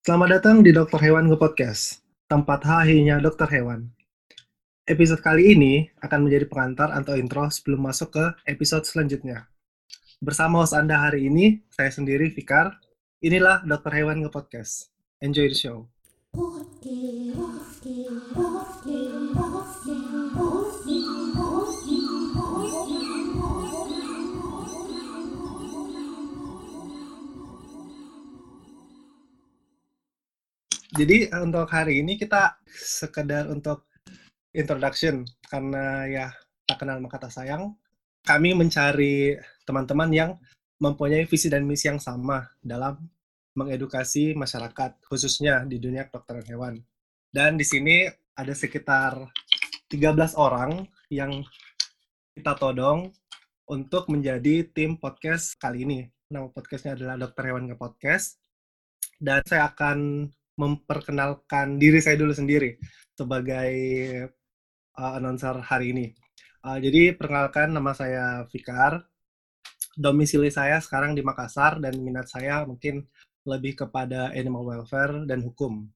Selamat datang di Dokter Hewan Nge Podcast, tempat hahinya dokter hewan. Episode kali ini akan menjadi pengantar atau intro sebelum masuk ke episode selanjutnya. Bersama host Anda hari ini, saya sendiri Fikar. Inilah Dokter Hewan Nge Podcast. Enjoy the show. Jadi untuk hari ini kita sekedar untuk introduction karena ya tak kenal maka tak sayang. Kami mencari teman-teman yang mempunyai visi dan misi yang sama dalam mengedukasi masyarakat khususnya di dunia kedokteran hewan. Dan di sini ada sekitar 13 orang yang kita todong untuk menjadi tim podcast kali ini. Nama podcastnya adalah Dokter Hewan ke Podcast. Dan saya akan memperkenalkan diri saya dulu sendiri sebagai uh, announcer hari ini. Uh, jadi perkenalkan nama saya Fikar. Domisili saya sekarang di Makassar dan minat saya mungkin lebih kepada animal welfare dan hukum.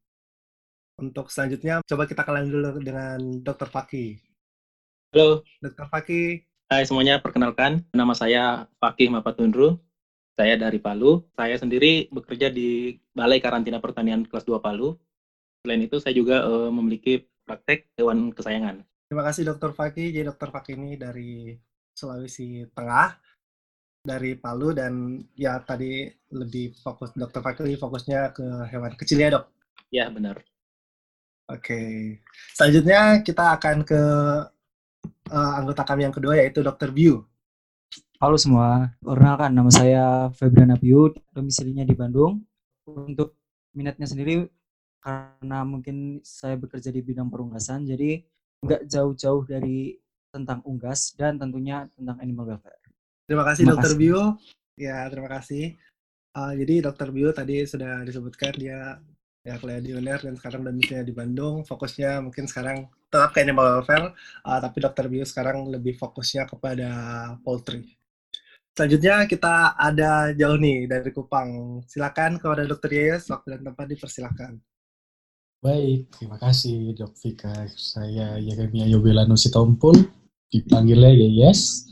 Untuk selanjutnya, coba kita kenalan dulu dengan Dr. Faki. Halo. Dr. Faki. Hai semuanya, perkenalkan. Nama saya Fakih Mapatundru. Saya dari Palu. Saya sendiri bekerja di Balai Karantina Pertanian kelas 2 Palu. Selain itu, saya juga uh, memiliki praktek hewan kesayangan. Terima kasih Dr. Faki. Jadi Dr. Faki ini dari Sulawesi Tengah, dari Palu, dan ya tadi lebih fokus, Dr. Faki fokusnya ke hewan kecil ya dok? Ya, benar. Oke. Selanjutnya kita akan ke uh, anggota kami yang kedua yaitu Dr. Biu. Halo semua, perkenalkan nama saya Febrian Abiu, domisilinya di Bandung. Untuk minatnya sendiri, karena mungkin saya bekerja di bidang perunggasan, jadi nggak jauh-jauh dari tentang unggas dan tentunya tentang animal welfare. Terima kasih Dokter Bio. Ya, terima kasih. Uh, jadi Dokter Bio tadi sudah disebutkan dia ya kuliah di UNER dan sekarang domisilinya di Bandung. Fokusnya mungkin sekarang tetap ke animal welfare, uh, tapi Dokter Bio sekarang lebih fokusnya kepada poultry. Selanjutnya kita ada jauh nih dari Kupang. Silakan kepada Dokter Yayas, waktu dan tempat dipersilakan. Baik, terima kasih Dok Vika. Saya Yeremia Yobelano Sitompul, dipanggilnya Yayas.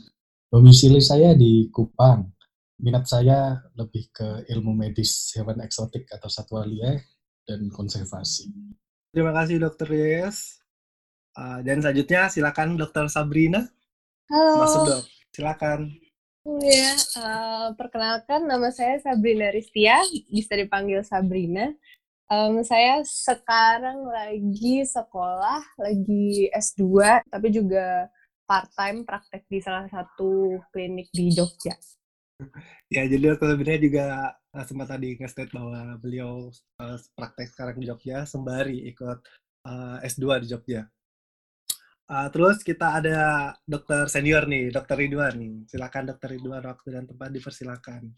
Domisili saya di Kupang. Minat saya lebih ke ilmu medis hewan eksotik atau satwa liar dan konservasi. Terima kasih Dokter Yayas. Uh, dan selanjutnya silakan Dokter Sabrina. Halo. Masuk dok, silakan. Ya, uh, perkenalkan nama saya Sabrina Ristia, bisa dipanggil Sabrina. Um, saya sekarang lagi sekolah, lagi S2, tapi juga part-time praktek di salah satu klinik di Jogja. Ya, jadi dokter Sabrina juga uh, sempat tadi nge-state bahwa beliau uh, praktek sekarang di Jogja, sembari ikut uh, S2 di Jogja. Uh, terus kita ada dokter senior nih, dokter Ridwan. Silakan dokter Ridwan, waktu dan tempat dipersilakan.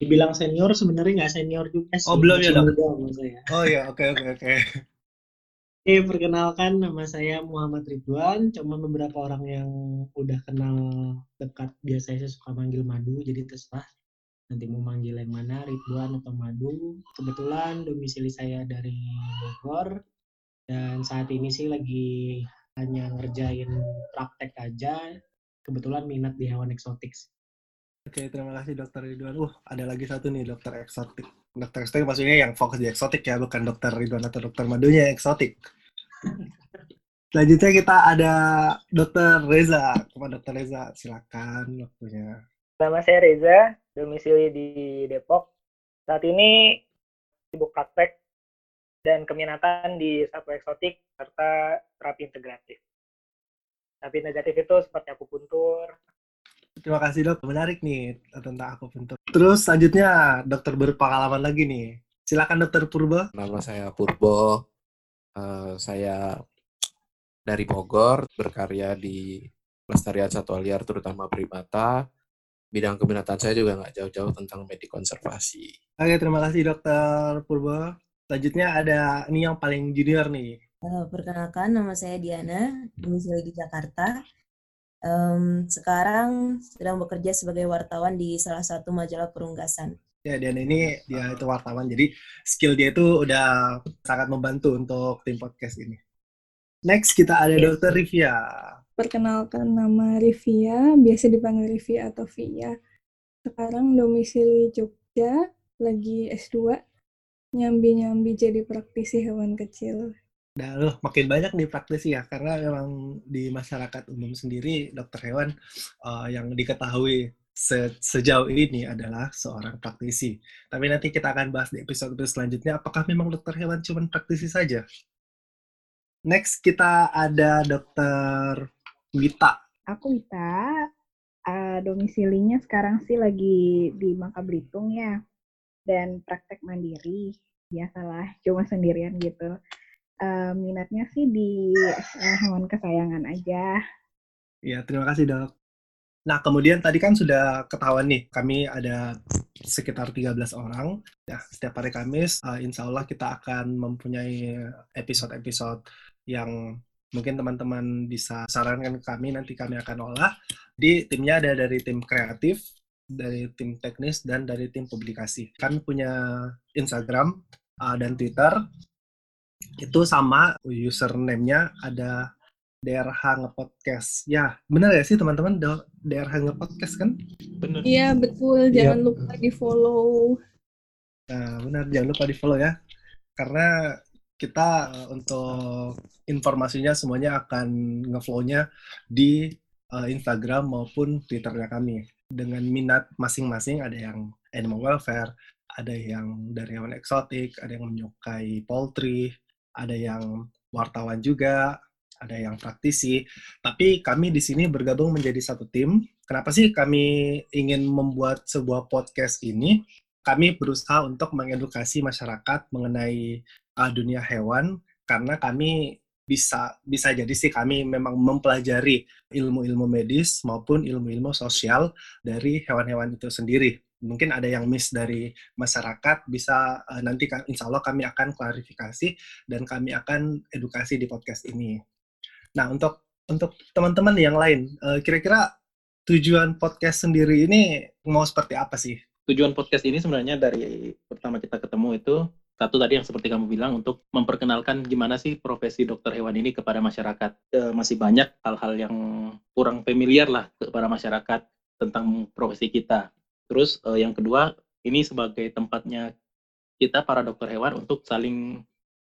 Dibilang senior sebenarnya nggak senior juga sih. Oh belum ya dok? Oh ya, oke oke oke. Oke, perkenalkan nama saya Muhammad Ridwan. Cuma beberapa orang yang udah kenal dekat biasanya saya suka manggil Madu, jadi terserah nanti mau manggil yang mana, Ridwan atau Madu. Kebetulan domisili saya dari Bogor dan saat ini sih lagi hanya ngerjain praktek aja kebetulan minat di hewan eksotik Oke, terima kasih dokter Ridwan. Uh, ada lagi satu nih dokter eksotik. Dokter eksotik maksudnya yang fokus di eksotik ya, bukan dokter Ridwan atau dokter Madunya eksotik. Selanjutnya kita ada dokter Reza. Kepada dokter Reza, silakan waktunya. Nama saya Reza, domisili di Depok. Saat ini sibuk praktek dan keminatan di satwa eksotik serta terapi integratif. Terapi integratif itu seperti akupuntur. Terima kasih dok, menarik nih tentang akupuntur. Terus selanjutnya dokter berpengalaman lagi nih. Silakan dokter Purbo. Nama saya Purbo. Uh, saya dari Bogor, berkarya di pelestarian satwa liar terutama primata. Bidang keminatan saya juga nggak jauh-jauh tentang medik konservasi. Oke, terima kasih dokter Purbo. Selanjutnya ada ini yang paling junior nih. Uh, perkenalkan, nama saya Diana, domisili di Jakarta. Um, sekarang sedang bekerja sebagai wartawan di salah satu majalah perunggasan. Ya, dan ini dia itu wartawan, jadi skill dia itu udah sangat membantu untuk tim podcast ini. Next kita ada Iya. Dr. Rivia. Perkenalkan nama Rivia, biasa dipanggil Rivia atau Via. Sekarang domisili Jogja, lagi S2, nyambi-nyambi jadi praktisi hewan kecil. Nah, loh, makin banyak nih praktisi ya, karena memang di masyarakat umum sendiri dokter hewan eh, yang diketahui se- sejauh ini adalah seorang praktisi. Tapi nanti kita akan bahas di episode selanjutnya, apakah memang dokter hewan cuma praktisi saja? Next kita ada dokter Wita. Aku Wita, eh, domisilinya sekarang sih lagi di Bangka Belitung ya, dan praktek mandiri, biasalah, cuma sendirian gitu. Eh, minatnya sih di eh, hewan kesayangan aja. Ya, terima kasih dok. Nah, kemudian tadi kan sudah ketahuan nih, kami ada sekitar 13 orang. Ya, setiap hari Kamis, uh, insya Allah kita akan mempunyai episode-episode yang mungkin teman-teman bisa sarankan ke kami, nanti kami akan olah. Di timnya ada dari tim kreatif, dari tim teknis, dan dari tim publikasi. Kami punya Instagram uh, dan Twitter. Itu sama username-nya ada DRH Ngepodcast. Ya, benar ya sih teman-teman DRH Ngepodcast kan? Bener. Iya, betul. Iya. Jangan lupa di-follow. Nah, benar jangan lupa di follow ya. Karena kita eh, untuk informasinya semuanya akan ngeflow-nya di eh, Instagram maupun Twitternya kami. Dengan minat masing-masing ada yang animal welfare, ada yang dari hewan eksotik, ada yang menyukai poultry, ada yang wartawan juga, ada yang praktisi. Tapi kami di sini bergabung menjadi satu tim. Kenapa sih kami ingin membuat sebuah podcast ini? Kami berusaha untuk mengedukasi masyarakat mengenai uh, dunia hewan karena kami bisa bisa jadi sih kami memang mempelajari ilmu-ilmu medis maupun ilmu-ilmu sosial dari hewan-hewan itu sendiri. Mungkin ada yang miss dari masyarakat bisa uh, nanti insya Allah kami akan klarifikasi dan kami akan edukasi di podcast ini. Nah, untuk untuk teman-teman yang lain, eh, kira-kira tujuan podcast sendiri ini mau seperti apa sih? Tujuan podcast ini sebenarnya dari pertama kita ketemu itu satu tadi yang seperti kamu bilang untuk memperkenalkan gimana sih profesi dokter hewan ini kepada masyarakat. Eh, masih banyak hal-hal yang kurang familiar lah kepada masyarakat tentang profesi kita. Terus eh, yang kedua, ini sebagai tempatnya kita para dokter hewan untuk saling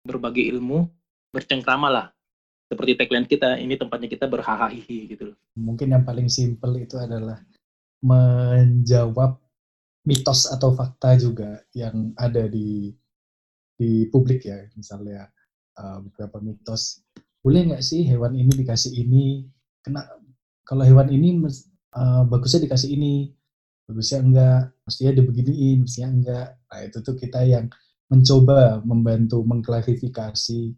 berbagi ilmu, bercengkrama lah. Seperti tagline kita, ini tempatnya kita berhahaha gitu loh. Mungkin yang paling simpel itu adalah menjawab mitos atau fakta juga yang ada di di publik ya. Misalnya uh, beberapa mitos, boleh nggak sih hewan ini dikasih ini? Kena kalau hewan ini uh, bagusnya dikasih ini, bagusnya enggak, mestinya dibeginiin, mestinya enggak. Nah itu tuh kita yang mencoba membantu mengklarifikasi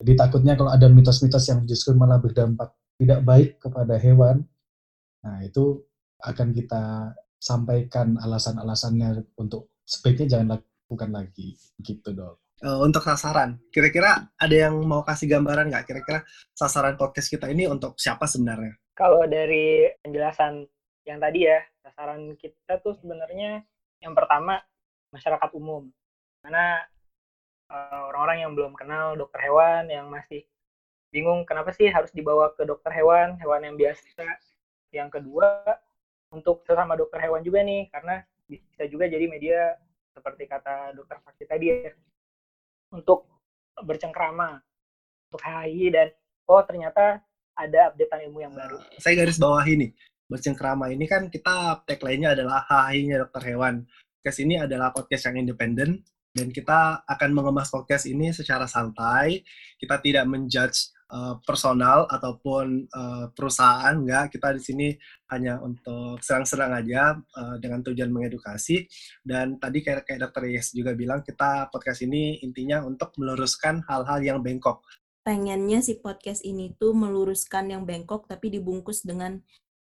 jadi takutnya kalau ada mitos-mitos yang justru malah berdampak tidak baik kepada hewan, nah itu akan kita sampaikan alasan-alasannya untuk sebaiknya jangan lakukan lagi, gitu dok. Eh, untuk sasaran, kira-kira ada yang mau kasih gambaran nggak? Kira-kira sasaran podcast kita ini untuk siapa sebenarnya? Kalau dari penjelasan yang tadi ya, sasaran kita tuh sebenarnya yang pertama masyarakat umum. Karena eh, orang-orang yang belum kenal dokter hewan, yang masih bingung kenapa sih harus dibawa ke dokter hewan, hewan yang biasa. Yang kedua, untuk sesama dokter hewan juga nih, karena bisa juga jadi media seperti kata dokter Fakti tadi ya, untuk bercengkrama, untuk HI dan oh ternyata ada updatean ilmu yang baru. Saya garis bawah ini, bercengkrama ini kan kita tagline-nya adalah HI-nya dokter hewan. Podcast ini adalah podcast yang independen, dan kita akan mengemas podcast ini secara santai. Kita tidak menjudge uh, personal ataupun uh, perusahaan, enggak. Kita di sini hanya untuk serang-serang aja uh, dengan tujuan mengedukasi. Dan tadi kayak, kayak Dr. Yes juga bilang, kita podcast ini intinya untuk meluruskan hal-hal yang bengkok. pengennya si podcast ini tuh meluruskan yang bengkok tapi dibungkus dengan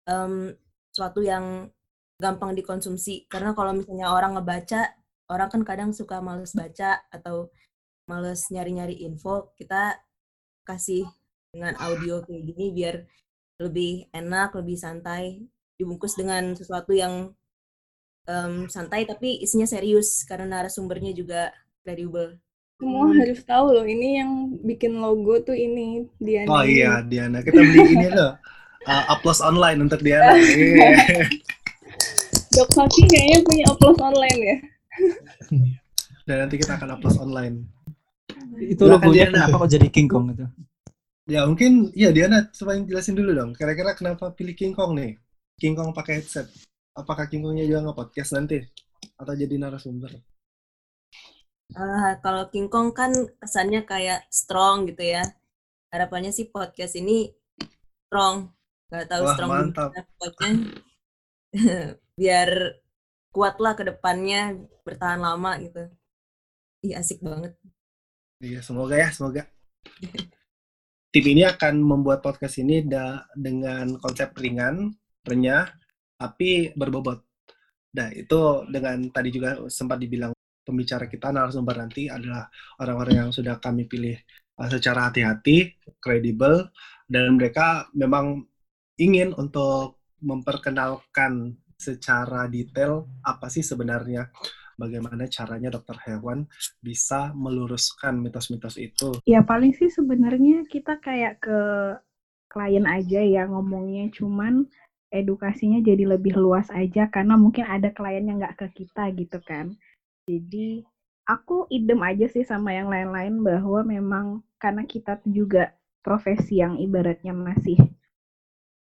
em, suatu yang gampang dikonsumsi karena kalau misalnya orang ngebaca orang kan kadang suka males baca atau males nyari-nyari info kita kasih dengan audio kayak gini biar lebih enak lebih santai dibungkus dengan sesuatu yang em, santai tapi isinya serius karena narasumbernya juga kredibel. Semua Hmm. harus tahu loh, ini yang bikin logo tuh ini Diana Oh iya, Diana. Kita beli ini loh. Uh, upload online untuk Diana. Iya. Dok Faki kayaknya punya upload online ya. Dan nanti kita akan upload online. Itu logonya Diana. kenapa kok jadi King Kong itu? Ya mungkin, ya Diana, coba jelasin dulu dong. Kira-kira kenapa pilih King Kong nih? King Kong pakai headset. Apakah King Kongnya juga nge-podcast nanti? Atau jadi narasumber? Ah, kalau King Kong kan kesannya kayak strong gitu ya. Harapannya sih podcast ini strong. Gak tahu Wah, strong mantap. gimana pokoknya. Biar kuat lah ke depannya, bertahan lama gitu. Ih, asik banget. Iya, semoga ya, semoga. Tim ini akan membuat podcast ini da- dengan konsep ringan, renyah, tapi berbobot. Nah, itu dengan tadi juga sempat dibilang pembicara kita narasumber nanti adalah orang-orang yang sudah kami pilih uh, secara hati-hati, kredibel, dan mereka memang ingin untuk memperkenalkan secara detail apa sih sebenarnya bagaimana caranya dokter hewan bisa meluruskan mitos-mitos itu. Ya paling sih sebenarnya kita kayak ke klien aja ya ngomongnya, cuman edukasinya jadi lebih luas aja karena mungkin ada klien yang nggak ke kita gitu kan. Jadi aku idem aja sih sama yang lain-lain bahwa memang karena kita juga profesi yang ibaratnya masih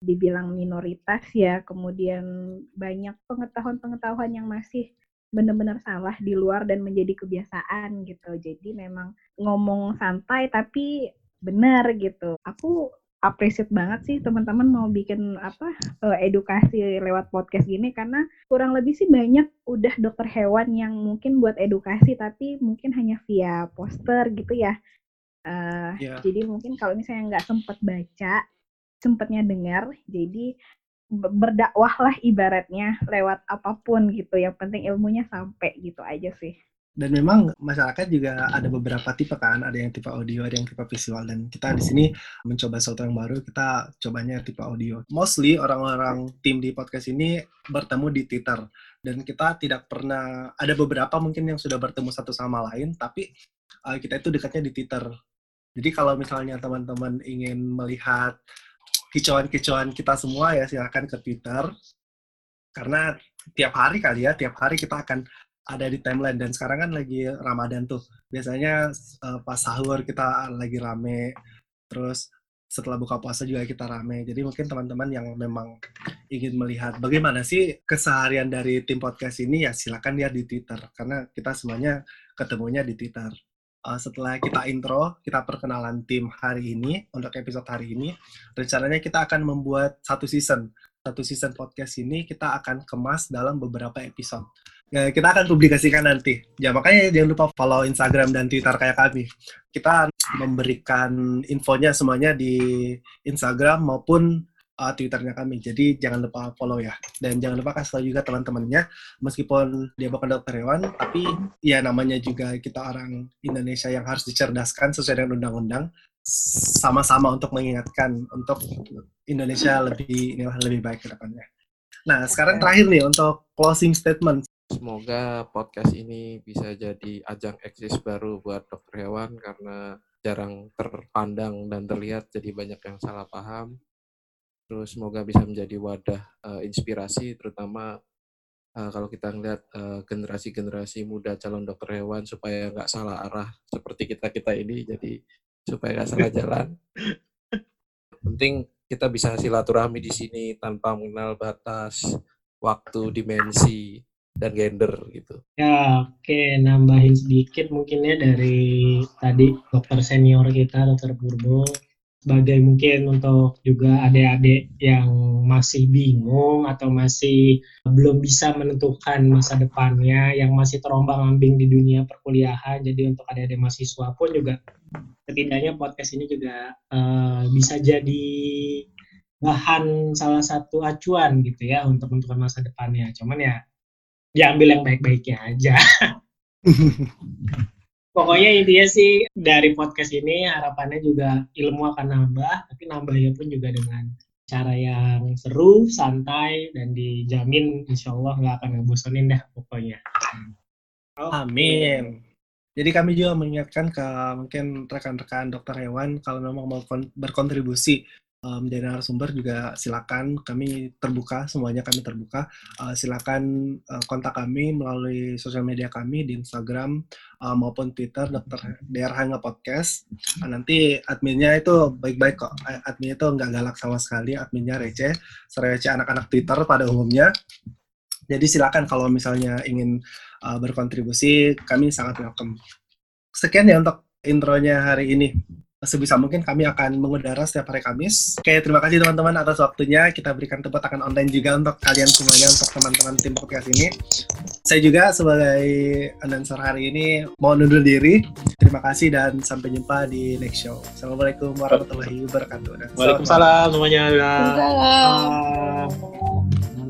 dibilang minoritas ya, kemudian banyak pengetahuan-pengetahuan yang masih benar-benar salah di luar dan menjadi kebiasaan gitu. Jadi memang ngomong santai tapi benar gitu. Aku appreciate banget sih teman-teman mau bikin apa eh, edukasi lewat podcast gini karena kurang lebih sih banyak udah dokter hewan yang mungkin buat edukasi tapi mungkin hanya via poster gitu ya. Eh, Iya. Jadi mungkin kalau misalnya nggak sempet baca, sempetnya dengar, jadi be- berdakwahlah ibaratnya lewat apa pun gitu. Yang penting ilmunya sampai gitu aja sih. Dan memang masyarakat juga ada beberapa tipe kan, ada yang tipe audio, ada yang tipe visual. Dan kita di sini mencoba sesuatu yang baru, kita cobanya tipe audio. Mostly orang-orang tim di podcast ini bertemu di Twitter. Dan kita tidak pernah, ada beberapa mungkin yang sudah bertemu satu sama lain, tapi uh, kita itu dekatnya di Twitter. Jadi kalau misalnya teman-teman ingin melihat kicauan-kicauan kita semua ya silakan ke Twitter. Karena tiap hari kali ya, tiap hari kita akan ada di timeline dan sekarang kan lagi Ramadan tuh. Biasanya eh, pas sahur kita lagi rame, terus setelah buka puasa juga kita rame. Jadi mungkin teman-teman yang memang ingin melihat bagaimana sih keseharian dari tim podcast ini ya silakan lihat di Twitter karena kita semuanya ketemunya di Twitter. Eh, setelah kita intro, kita perkenalan tim hari ini untuk episode hari ini, rencananya kita akan membuat satu season. Satu season podcast ini kita akan kemas dalam beberapa episode. Ya, kita akan publikasikan nanti. Ya, makanya jangan lupa follow Instagram dan Twitter kayak kami. Kita memberikan infonya semuanya di Instagram maupun uh, Twitternya kami. Jadi jangan lupa follow ya. Dan jangan lupa kasih tahu juga teman-temannya, meskipun dia bukan dokter hewan, tapi ya namanya juga kita orang Indonesia yang harus dicerdaskan sesuai dengan undang-undang. Sama-sama untuk mengingatkan untuk Indonesia lebih inilah lebih baik ke depannya. Nah, sekarang terakhir nih untuk closing statement. Semoga podcast ini bisa jadi ajang eksis baru buat dokter hewan karena jarang terpandang dan terlihat jadi banyak yang salah paham. Terus semoga bisa menjadi wadah eh, inspirasi terutama eh, kalau kita ngeliat eh, generasi-generasi muda calon dokter hewan supaya nggak salah arah seperti kita-kita ini jadi supaya nggak salah jalan. Penting kita bisa silaturahmi di sini tanpa mengenal batas waktu, dimensi, dan gender gitu. Ya, oke, nambahin sedikit mungkin ya dari tadi dokter senior kita, dokter Purbo, sebagai mungkin untuk juga adik-adik yang masih bingung atau masih belum bisa menentukan masa depannya, yang masih terombang-ambing di dunia perkuliahan. Jadi untuk adik-adik mahasiswa pun juga setidaknya podcast ini juga eh, bisa jadi bahan salah satu acuan gitu ya untuk menentukan masa depannya. Cuman ya diambil yang baik-baiknya aja. Pokoknya intinya sih dari podcast ini harapannya juga ilmu akan nambah, tapi nambahnya pun juga dengan cara yang seru, santai, dan dijamin insya Allah nggak akan ngebosonin dah pokoknya. Oke. Amin. Jadi kami juga mengingatkan ke mungkin rekan-rekan dokter hewan kalau memang mau kon- berkontribusi um, dari narasumber juga silakan kami terbuka semuanya kami terbuka Uh, silakan uh, kontak kami melalui sosial media kami di Instagram uh, maupun Twitter dokter DR Hanga Podcast Uh, nanti adminnya itu baik-baik kok adminnya itu nggak galak sama sekali adminnya receh serece anak-anak Twitter pada umumnya jadi silakan kalau misalnya ingin uh, berkontribusi, kami sangat welcome. Sekian ya untuk intronya hari ini. Sebisa mungkin kami akan mengudara setiap hari Kamis. Oke, terima kasih teman-teman atas waktunya. Kita berikan tepuk tangan online juga untuk kalian semuanya, untuk teman-teman tim podcast ini. Saya juga sebagai announcer hari ini mau undur diri. Terima kasih dan sampai jumpa di next show. Assalamualaikum warahmatullahi wabarakatuh. Dan. Waalaikumsalam semuanya. Waalaikumsalam. Salam.